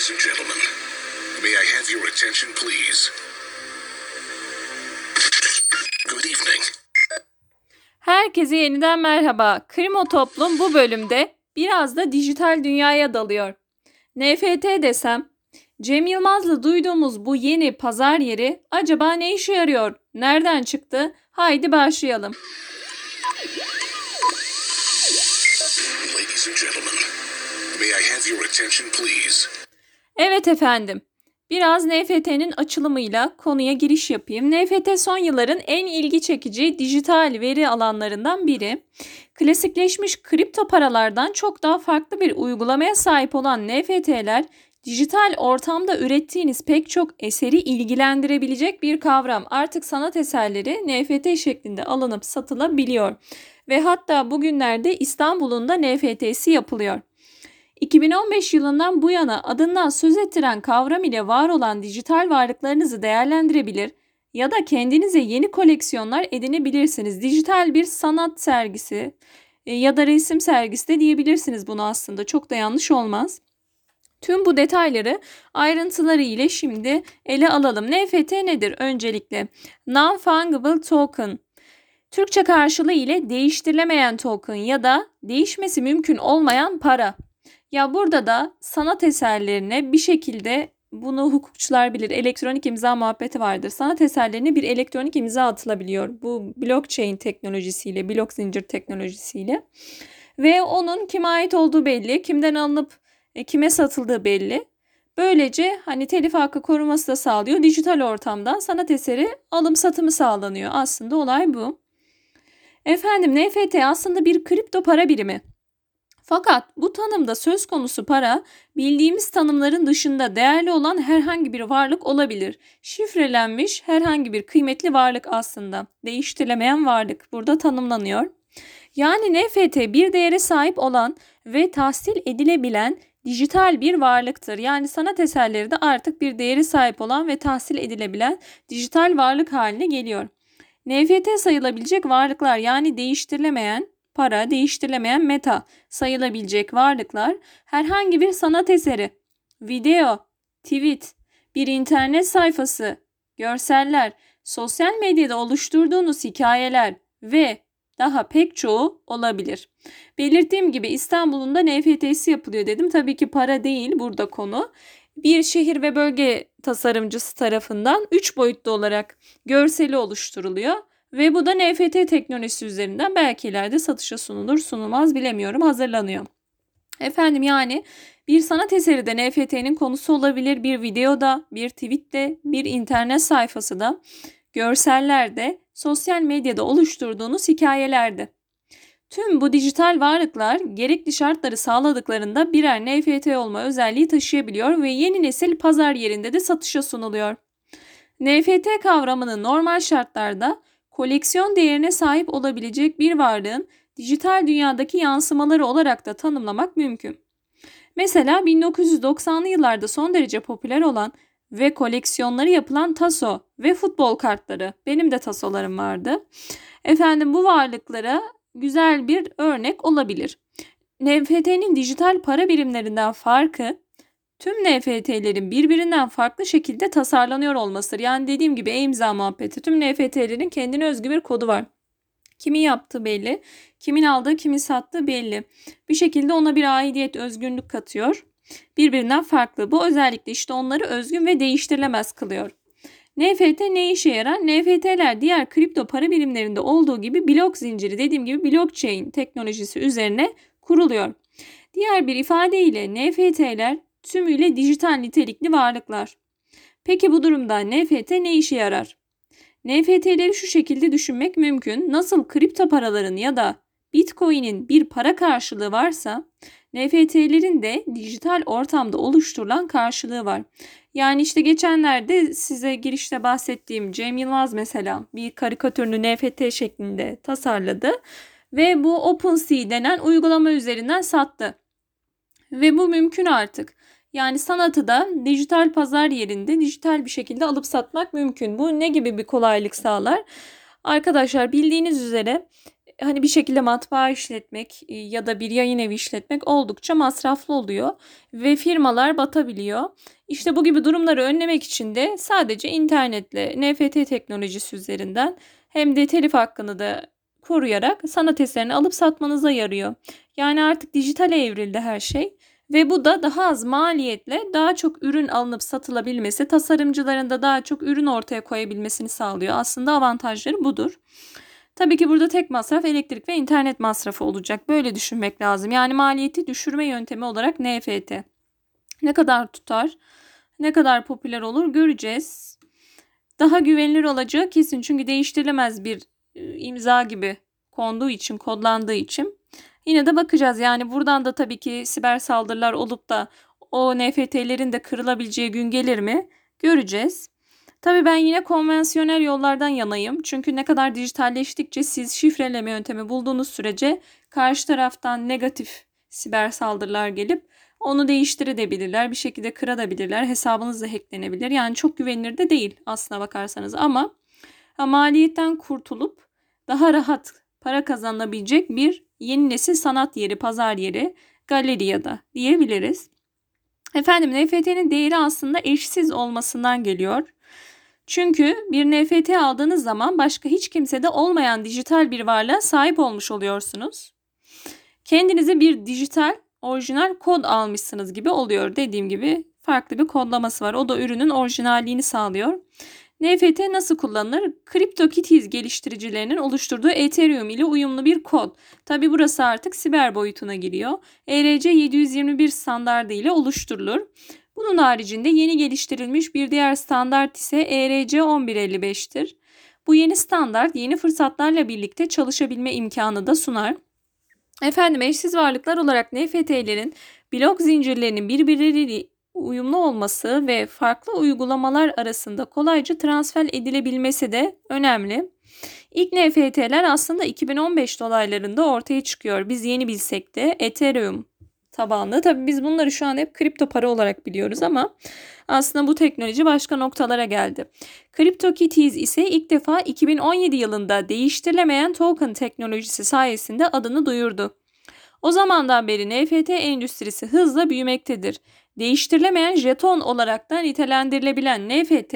Ladies and gentlemen, may I have your attention, please? Good evening. Herkese yeniden merhaba. Krimo Toplum bu bölümde biraz da dijital dünyaya dalıyor. NFT desem, Cem Yılmaz'la duyduğumuz bu yeni pazar yeri acaba ne işe yarıyor? Nereden çıktı? Haydi başlayalım. Ladies and gentlemen, may I have your attention, please? Evet efendim. Biraz NFT'nin açılımıyla konuya giriş yapayım. NFT son yılların en ilgi çekici dijital veri alanlarından biri. Klasikleşmiş kripto paralardan çok daha farklı bir uygulamaya sahip olan NFT'ler dijital ortamda ürettiğiniz pek çok eseri ilgilendirebilecek bir kavram. Artık sanat eserleri NFT şeklinde alınıp satılabiliyor ve hatta bugünlerde İstanbul'un da NFT'si yapılıyor. 2015 yılından bu yana adından söz ettiren kavram ile var olan dijital varlıklarınızı değerlendirebilir ya da kendinize yeni koleksiyonlar edinebilirsiniz. Dijital bir sanat sergisi e, ya da resim sergisi de diyebilirsiniz bunu aslında. Çok da yanlış olmaz. Tüm bu detayları ayrıntıları ile şimdi ele alalım. NFT nedir öncelikle? Non-Fungible Token. Türkçe karşılığı ile değiştirilemeyen token ya da değişmesi mümkün olmayan para. Ya burada da sanat eserlerine bir şekilde bunu hukukçular bilir. Elektronik imza muhabbeti vardır. Sanat eserlerine bir elektronik imza atılabiliyor. Bu blockchain teknolojisiyle, blok zincir teknolojisiyle. Ve onun kime ait olduğu belli, kimden alınıp e, kime satıldığı belli. Böylece hani telif hakkı koruması da sağlıyor. Dijital ortamdan sanat eseri alım satımı sağlanıyor. Aslında olay bu. Efendim NFT aslında bir kripto para birimi. Fakat bu tanımda söz konusu para bildiğimiz tanımların dışında değerli olan herhangi bir varlık olabilir. Şifrelenmiş herhangi bir kıymetli varlık aslında. Değiştirilemeyen varlık burada tanımlanıyor. Yani NFT bir değere sahip olan ve tahsil edilebilen dijital bir varlıktır. Yani sanat eserleri de artık bir değeri sahip olan ve tahsil edilebilen dijital varlık haline geliyor. NFT sayılabilecek varlıklar yani değiştirilemeyen para, değiştirilemeyen meta sayılabilecek varlıklar herhangi bir sanat eseri, video, tweet, bir internet sayfası, görseller, sosyal medyada oluşturduğunuz hikayeler ve daha pek çoğu olabilir. Belirttiğim gibi İstanbul'un da NFT'si yapılıyor dedim. Tabii ki para değil burada konu. Bir şehir ve bölge tasarımcısı tarafından 3 boyutlu olarak görseli oluşturuluyor ve bu da NFT teknolojisi üzerinden belki ileride satışa sunulur sunulmaz bilemiyorum hazırlanıyor. Efendim yani bir sanat eseri de NFT'nin konusu olabilir. Bir videoda, bir tweette, bir internet sayfası da, görsellerde, sosyal medyada oluşturduğunuz hikayelerde. Tüm bu dijital varlıklar gerekli şartları sağladıklarında birer NFT olma özelliği taşıyabiliyor ve yeni nesil pazar yerinde de satışa sunuluyor. NFT kavramını normal şartlarda koleksiyon değerine sahip olabilecek bir varlığın dijital dünyadaki yansımaları olarak da tanımlamak mümkün. Mesela 1990'lı yıllarda son derece popüler olan ve koleksiyonları yapılan taso ve futbol kartları. Benim de tasolarım vardı. Efendim bu varlıklara güzel bir örnek olabilir. NFT'nin dijital para birimlerinden farkı tüm NFT'lerin birbirinden farklı şekilde tasarlanıyor olmasıdır. Yani dediğim gibi e-imza muhabbeti. Tüm NFT'lerin kendine özgü bir kodu var. Kimin yaptığı belli, kimin aldığı, kimin sattığı belli. Bir şekilde ona bir aidiyet, özgünlük katıyor. Birbirinden farklı. Bu özellikle işte onları özgün ve değiştirilemez kılıyor. NFT ne işe yarar? NFT'ler diğer kripto para birimlerinde olduğu gibi blok zinciri dediğim gibi blockchain teknolojisi üzerine kuruluyor. Diğer bir ifadeyle NFT'ler tümüyle dijital nitelikli varlıklar. Peki bu durumda NFT ne işe yarar? NFT'leri şu şekilde düşünmek mümkün. Nasıl kripto paraların ya da Bitcoin'in bir para karşılığı varsa NFT'lerin de dijital ortamda oluşturulan karşılığı var. Yani işte geçenlerde size girişte bahsettiğim Cem Yılmaz mesela bir karikatürünü NFT şeklinde tasarladı ve bu OpenSea denen uygulama üzerinden sattı. Ve bu mümkün artık. Yani sanatı da dijital pazar yerinde dijital bir şekilde alıp satmak mümkün. Bu ne gibi bir kolaylık sağlar? Arkadaşlar bildiğiniz üzere hani bir şekilde matbaa işletmek e, ya da bir yayın evi işletmek oldukça masraflı oluyor ve firmalar batabiliyor. İşte bu gibi durumları önlemek için de sadece internetle NFT teknolojisi üzerinden hem de telif hakkını da koruyarak sanat eserini alıp satmanıza yarıyor. Yani artık dijitale evrildi her şey. Ve bu da daha az maliyetle daha çok ürün alınıp satılabilmesi, tasarımcıların da daha çok ürün ortaya koyabilmesini sağlıyor. Aslında avantajları budur. Tabii ki burada tek masraf elektrik ve internet masrafı olacak. Böyle düşünmek lazım. Yani maliyeti düşürme yöntemi olarak NFT. Ne kadar tutar, ne kadar popüler olur göreceğiz. Daha güvenilir olacağı kesin çünkü değiştirilemez bir imza gibi konduğu için, kodlandığı için Yine de bakacağız. Yani buradan da tabii ki siber saldırılar olup da o NFT'lerin de kırılabileceği gün gelir mi? Göreceğiz. Tabii ben yine konvansiyonel yollardan yanayım. Çünkü ne kadar dijitalleştikçe siz şifreleme yöntemi bulduğunuz sürece karşı taraftan negatif siber saldırılar gelip onu değiştirebilirler. Bir şekilde kırabilirler. Hesabınız da hacklenebilir. Yani çok güvenilir de değil aslına bakarsanız ama maliyetten kurtulup daha rahat para kazanabilecek bir yeni nesil sanat yeri, pazar yeri, galeri ya da diyebiliriz. Efendim NFT'nin değeri aslında eşsiz olmasından geliyor. Çünkü bir NFT aldığınız zaman başka hiç kimsede olmayan dijital bir varlığa sahip olmuş oluyorsunuz. Kendinize bir dijital orijinal kod almışsınız gibi oluyor. Dediğim gibi farklı bir kodlaması var. O da ürünün orijinalliğini sağlıyor. NFT nasıl kullanılır? CryptoKitties geliştiricilerinin oluşturduğu Ethereum ile uyumlu bir kod. Tabi burası artık siber boyutuna giriyor. ERC 721 standardı ile oluşturulur. Bunun haricinde yeni geliştirilmiş bir diğer standart ise ERC 1155'tir. Bu yeni standart yeni fırsatlarla birlikte çalışabilme imkanı da sunar. Efendim eşsiz varlıklar olarak NFT'lerin blok zincirlerinin birbirleriyle uyumlu olması ve farklı uygulamalar arasında kolayca transfer edilebilmesi de önemli. İlk NFT'ler aslında 2015 dolaylarında ortaya çıkıyor. Biz yeni bilsek de Ethereum tabanlı. Tabii biz bunları şu an hep kripto para olarak biliyoruz ama aslında bu teknoloji başka noktalara geldi. CryptoKitties ise ilk defa 2017 yılında değiştirilemeyen token teknolojisi sayesinde adını duyurdu. O zamandan beri NFT endüstrisi hızla büyümektedir değiştirilemeyen jeton olarak da nitelendirilebilen NFT,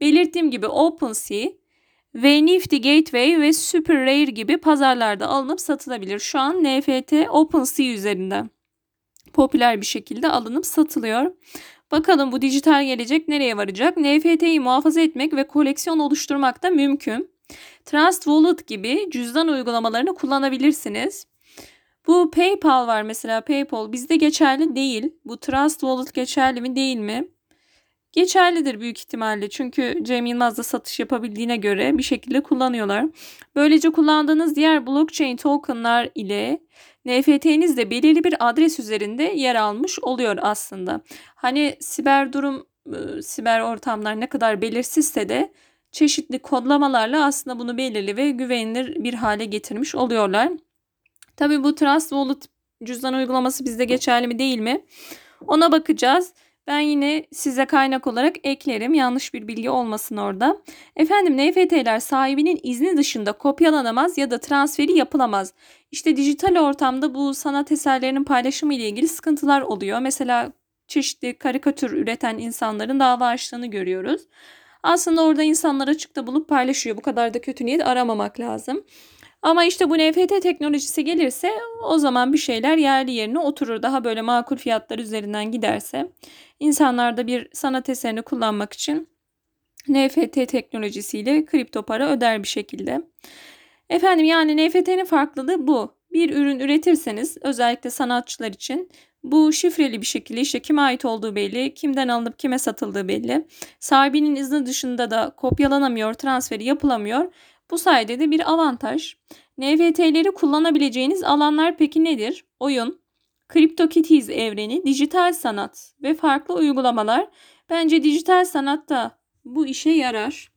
belirttiğim gibi OpenSea ve Nifty Gateway ve Super Rare gibi pazarlarda alınıp satılabilir. Şu an NFT OpenSea üzerinden popüler bir şekilde alınıp satılıyor. Bakalım bu dijital gelecek nereye varacak? NFT'yi muhafaza etmek ve koleksiyon oluşturmak da mümkün. Trust Wallet gibi cüzdan uygulamalarını kullanabilirsiniz. Bu PayPal var mesela PayPal bizde geçerli değil. Bu Trust Wallet geçerli mi değil mi? Geçerlidir büyük ihtimalle çünkü Cem Yılmaz da satış yapabildiğine göre bir şekilde kullanıyorlar. Böylece kullandığınız diğer blockchain tokenlar ile NFT'niz de belirli bir adres üzerinde yer almış oluyor aslında. Hani siber durum, ıı, siber ortamlar ne kadar belirsizse de çeşitli kodlamalarla aslında bunu belirli ve güvenilir bir hale getirmiş oluyorlar. Tabi bu Trust Wallet cüzdan uygulaması bizde geçerli mi değil mi? Ona bakacağız. Ben yine size kaynak olarak eklerim. Yanlış bir bilgi olmasın orada. Efendim NFT'ler sahibinin izni dışında kopyalanamaz ya da transferi yapılamaz. İşte dijital ortamda bu sanat eserlerinin paylaşımı ile ilgili sıkıntılar oluyor. Mesela çeşitli karikatür üreten insanların dava açtığını görüyoruz. Aslında orada insanlar açıkta bulup paylaşıyor. Bu kadar da kötü niyet aramamak lazım. Ama işte bu NFT teknolojisi gelirse o zaman bir şeyler yerli yerine oturur. Daha böyle makul fiyatlar üzerinden giderse insanlar da bir sanat eserini kullanmak için NFT teknolojisiyle kripto para öder bir şekilde. Efendim yani NFT'nin farklılığı bu. Bir ürün üretirseniz özellikle sanatçılar için bu şifreli bir şekilde işte kime ait olduğu belli, kimden alınıp kime satıldığı belli. Sahibinin izni dışında da kopyalanamıyor, transferi yapılamıyor bu sayede de bir avantaj. NFT'leri kullanabileceğiniz alanlar peki nedir? Oyun, CryptoKitties evreni, dijital sanat ve farklı uygulamalar. Bence dijital sanatta bu işe yarar.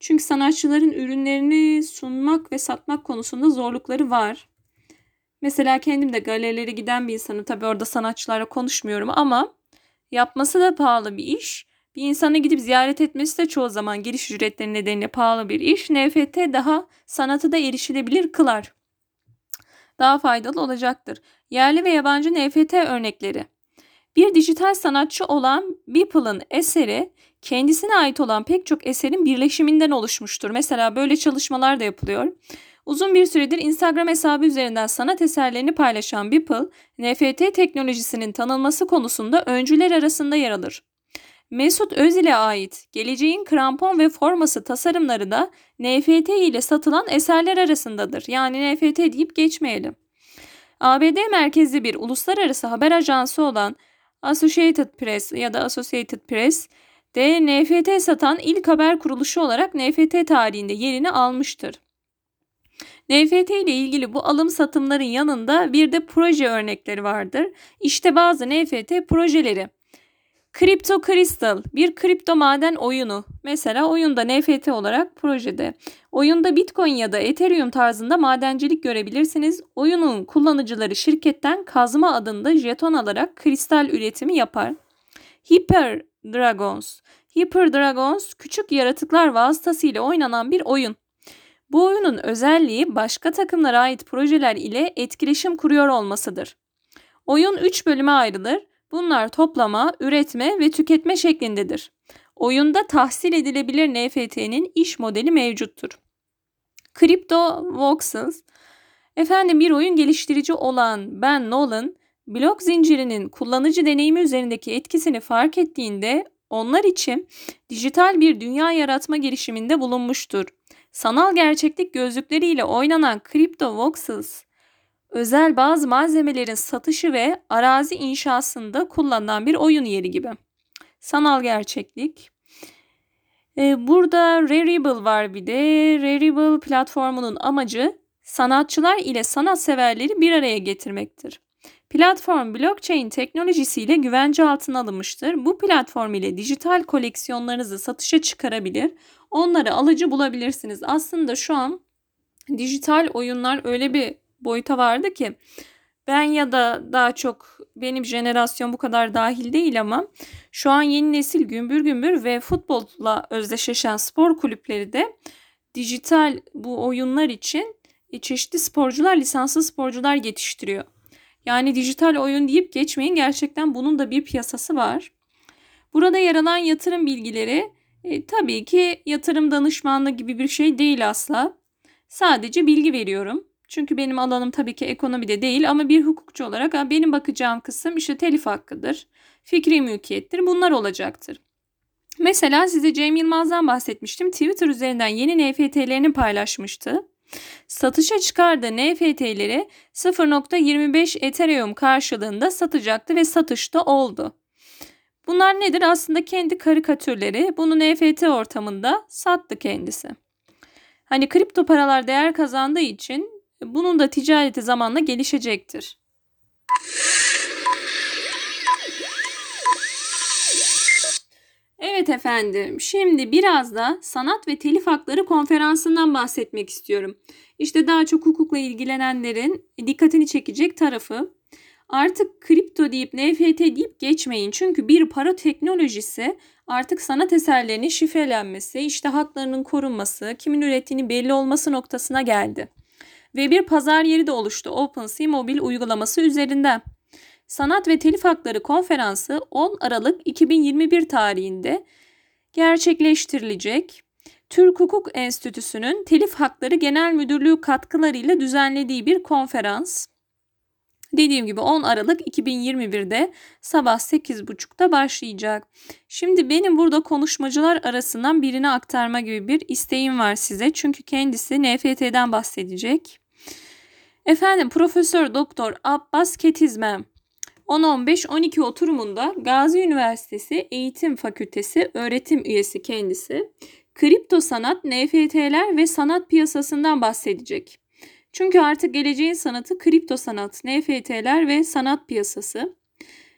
Çünkü sanatçıların ürünlerini sunmak ve satmak konusunda zorlukları var. Mesela kendim de galerilere giden bir insanım. Tabii orada sanatçılarla konuşmuyorum ama yapması da pahalı bir iş. Bir insanı gidip ziyaret etmesi de çoğu zaman giriş ücretleri nedeniyle pahalı bir iş. NFT daha sanatı da erişilebilir kılar. daha faydalı olacaktır. Yerli ve yabancı NFT örnekleri. Bir dijital sanatçı olan Beeple'ın eseri kendisine ait olan pek çok eserin birleşiminden oluşmuştur. Mesela böyle çalışmalar da yapılıyor. Uzun bir süredir Instagram hesabı üzerinden sanat eserlerini paylaşan Beeple, NFT teknolojisinin tanınması konusunda öncüler arasında yer alır. Mesut Özil'e ait geleceğin krampon ve forması tasarımları da NFT ile satılan eserler arasındadır. Yani NFT deyip geçmeyelim. ABD merkezli bir uluslararası haber ajansı olan Associated Press ya da Associated Press de NFT satan ilk haber kuruluşu olarak NFT tarihinde yerini almıştır. NFT ile ilgili bu alım satımların yanında bir de proje örnekleri vardır. İşte bazı NFT projeleri. Crypto Crystal bir kripto maden oyunu. Mesela oyunda NFT olarak projede. Oyunda Bitcoin ya da Ethereum tarzında madencilik görebilirsiniz. Oyunun kullanıcıları şirketten kazma adında jeton alarak kristal üretimi yapar. Hyper Dragons. Hyper Dragons küçük yaratıklar vasıtasıyla oynanan bir oyun. Bu oyunun özelliği başka takımlara ait projeler ile etkileşim kuruyor olmasıdır. Oyun 3 bölüme ayrılır. Bunlar toplama, üretme ve tüketme şeklindedir. Oyunda tahsil edilebilir NFT'nin iş modeli mevcuttur. Crypto Voxels Efendim bir oyun geliştirici olan Ben Nolan, blok zincirinin kullanıcı deneyimi üzerindeki etkisini fark ettiğinde onlar için dijital bir dünya yaratma girişiminde bulunmuştur. Sanal gerçeklik gözlükleriyle oynanan Crypto Voxels, özel bazı malzemelerin satışı ve arazi inşasında kullanılan bir oyun yeri gibi. Sanal gerçeklik. Ee, burada Rarible var bir de. Rarible platformunun amacı sanatçılar ile sanat severleri bir araya getirmektir. Platform blockchain teknolojisiyle güvence altına alınmıştır. Bu platform ile dijital koleksiyonlarınızı satışa çıkarabilir, onları alıcı bulabilirsiniz. Aslında şu an dijital oyunlar öyle bir boyuta vardı ki ben ya da daha çok benim jenerasyon bu kadar dahil değil ama şu an yeni nesil gümbür gümbür ve futbolla özdeşleşen spor kulüpleri de dijital bu oyunlar için çeşitli sporcular, lisanslı sporcular yetiştiriyor. Yani dijital oyun deyip geçmeyin. Gerçekten bunun da bir piyasası var. Burada yer alan yatırım bilgileri e, tabii ki yatırım danışmanlığı gibi bir şey değil asla. Sadece bilgi veriyorum. Çünkü benim alanım tabii ki ekonomide değil ama bir hukukçu olarak benim bakacağım kısım işte telif hakkıdır, fikri mülkiyettir bunlar olacaktır. Mesela size Cem Yılmaz'dan bahsetmiştim. Twitter üzerinden yeni NFT'lerini paylaşmıştı. Satışa çıkardığı NFT'leri 0.25 Ethereum karşılığında satacaktı ve satışta oldu. Bunlar nedir? Aslında kendi karikatürleri. Bunu NFT ortamında sattı kendisi. Hani kripto paralar değer kazandığı için bunun da ticareti zamanla gelişecektir. Evet efendim, şimdi biraz da sanat ve telif hakları konferansından bahsetmek istiyorum. İşte daha çok hukukla ilgilenenlerin dikkatini çekecek tarafı. Artık kripto deyip NFT deyip geçmeyin. Çünkü bir para teknolojisi artık sanat eserlerinin şifrelenmesi, işte haklarının korunması, kimin ürettiğini belli olması noktasına geldi. Ve bir pazar yeri de oluştu OpenSea mobil uygulaması üzerinden. Sanat ve Telif Hakları Konferansı 10 Aralık 2021 tarihinde gerçekleştirilecek. Türk Hukuk Enstitüsü'nün Telif Hakları Genel Müdürlüğü katkılarıyla düzenlediği bir konferans. Dediğim gibi 10 Aralık 2021'de sabah 8.30'da başlayacak. Şimdi benim burada konuşmacılar arasından birini aktarma gibi bir isteğim var size. Çünkü kendisi NFT'den bahsedecek. Efendim Profesör Doktor Abbas Ketizmem 10-15-12 oturumunda Gazi Üniversitesi Eğitim Fakültesi öğretim üyesi kendisi kripto sanat, NFT'ler ve sanat piyasasından bahsedecek. Çünkü artık geleceğin sanatı kripto sanat, NFT'ler ve sanat piyasası.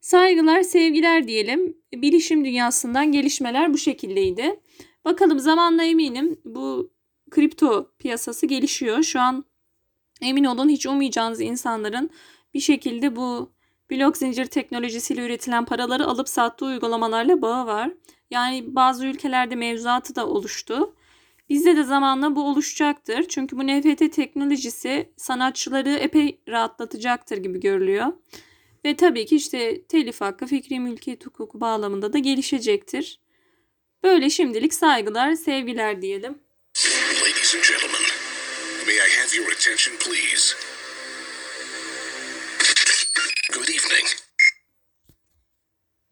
Saygılar, sevgiler diyelim. Bilişim dünyasından gelişmeler bu şekildeydi. Bakalım zamanla eminim bu kripto piyasası gelişiyor. Şu an emin olun hiç ummayacağınız insanların bir şekilde bu blok zincir teknolojisiyle üretilen paraları alıp sattığı uygulamalarla bağı var. Yani bazı ülkelerde mevzuatı da oluştu. Bizde de zamanla bu oluşacaktır. Çünkü bu NFT teknolojisi sanatçıları epey rahatlatacaktır gibi görülüyor. Ve tabii ki işte telif hakkı, fikri mülkiyet hukuku bağlamında da gelişecektir. Böyle şimdilik saygılar, sevgiler diyelim. Ladies and gentlemen, may I have your attention, please?